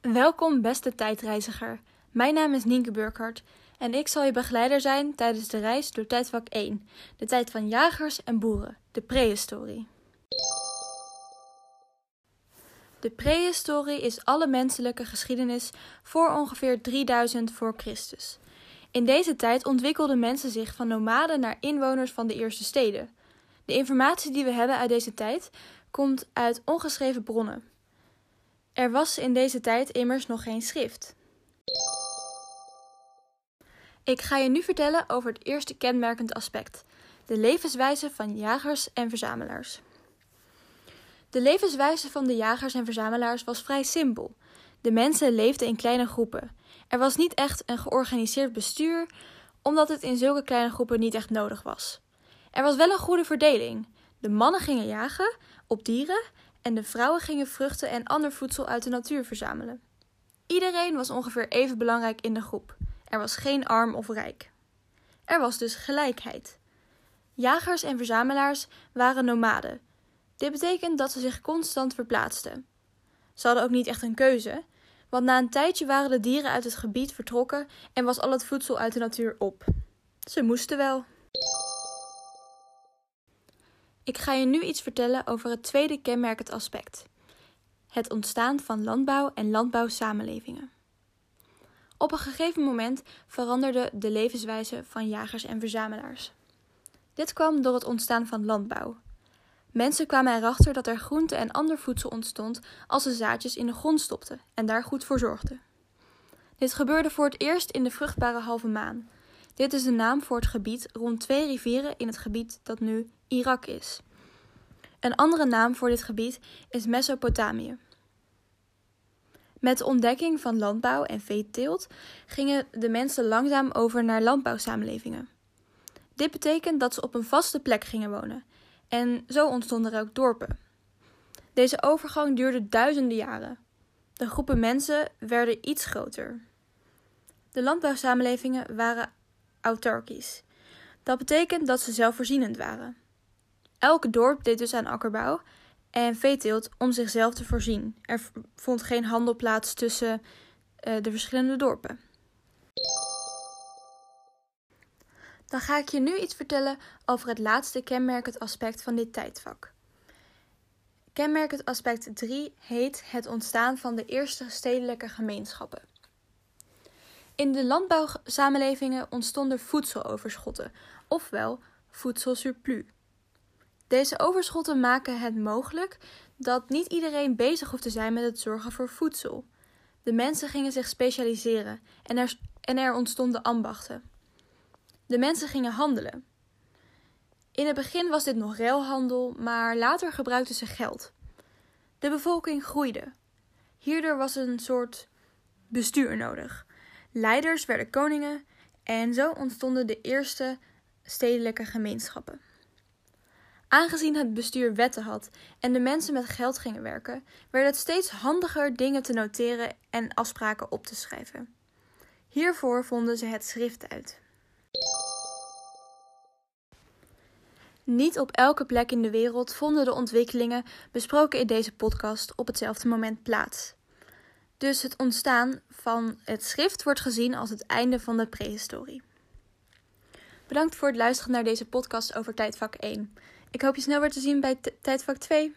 Welkom, beste tijdreiziger. Mijn naam is Nienke Burkhardt en ik zal je begeleider zijn tijdens de reis door tijdvak 1, de tijd van jagers en boeren, de prehistorie. De prehistorie is alle menselijke geschiedenis voor ongeveer 3000 voor Christus. In deze tijd ontwikkelden mensen zich van nomaden naar inwoners van de eerste steden. De informatie die we hebben uit deze tijd komt uit ongeschreven bronnen. Er was in deze tijd immers nog geen schrift. Ik ga je nu vertellen over het eerste kenmerkend aspect: de levenswijze van jagers en verzamelaars. De levenswijze van de jagers en verzamelaars was vrij simpel. De mensen leefden in kleine groepen. Er was niet echt een georganiseerd bestuur, omdat het in zulke kleine groepen niet echt nodig was. Er was wel een goede verdeling. De mannen gingen jagen op dieren en de vrouwen gingen vruchten en ander voedsel uit de natuur verzamelen. Iedereen was ongeveer even belangrijk in de groep. Er was geen arm of rijk. Er was dus gelijkheid. Jagers en verzamelaars waren nomaden. Dit betekent dat ze zich constant verplaatsten. Ze hadden ook niet echt een keuze, want na een tijdje waren de dieren uit het gebied vertrokken en was al het voedsel uit de natuur op. Ze moesten wel. Ik ga je nu iets vertellen over het tweede kenmerkend aspect: het ontstaan van landbouw en landbouwsamenlevingen. Op een gegeven moment veranderde de levenswijze van jagers en verzamelaars. Dit kwam door het ontstaan van landbouw. Mensen kwamen erachter dat er groente en ander voedsel ontstond als ze zaadjes in de grond stopten en daar goed voor zorgden. Dit gebeurde voor het eerst in de vruchtbare halve maan. Dit is de naam voor het gebied rond twee rivieren in het gebied dat nu Irak is. Een andere naam voor dit gebied is Mesopotamië. Met de ontdekking van landbouw en veeteelt gingen de mensen langzaam over naar landbouwsamenlevingen. Dit betekent dat ze op een vaste plek gingen wonen en zo ontstonden er ook dorpen. Deze overgang duurde duizenden jaren. De groepen mensen werden iets groter. De landbouwsamenlevingen waren autarkisch. Dat betekent dat ze zelfvoorzienend waren. Elke dorp deed dus aan akkerbouw en veeteelt om zichzelf te voorzien. Er vond geen handel plaats tussen uh, de verschillende dorpen. Dan ga ik je nu iets vertellen over het laatste kenmerkend aspect van dit tijdvak. Kenmerkend aspect 3 heet het ontstaan van de eerste stedelijke gemeenschappen. In de landbouwsamenlevingen ontstonden voedseloverschotten, ofwel voedselsurplus. Deze overschotten maken het mogelijk dat niet iedereen bezig hoeft te zijn met het zorgen voor voedsel. De mensen gingen zich specialiseren en er, en er ontstonden ambachten. De mensen gingen handelen. In het begin was dit nog ruilhandel, maar later gebruikten ze geld. De bevolking groeide. Hierdoor was een soort bestuur nodig. Leiders werden koningen en zo ontstonden de eerste stedelijke gemeenschappen. Aangezien het bestuur wetten had en de mensen met geld gingen werken, werd het steeds handiger dingen te noteren en afspraken op te schrijven. Hiervoor vonden ze het schrift uit. Niet op elke plek in de wereld vonden de ontwikkelingen besproken in deze podcast op hetzelfde moment plaats. Dus het ontstaan van het schrift wordt gezien als het einde van de prehistorie. Bedankt voor het luisteren naar deze podcast over tijdvak 1. Ik hoop je snel weer te zien bij tijdvak 2.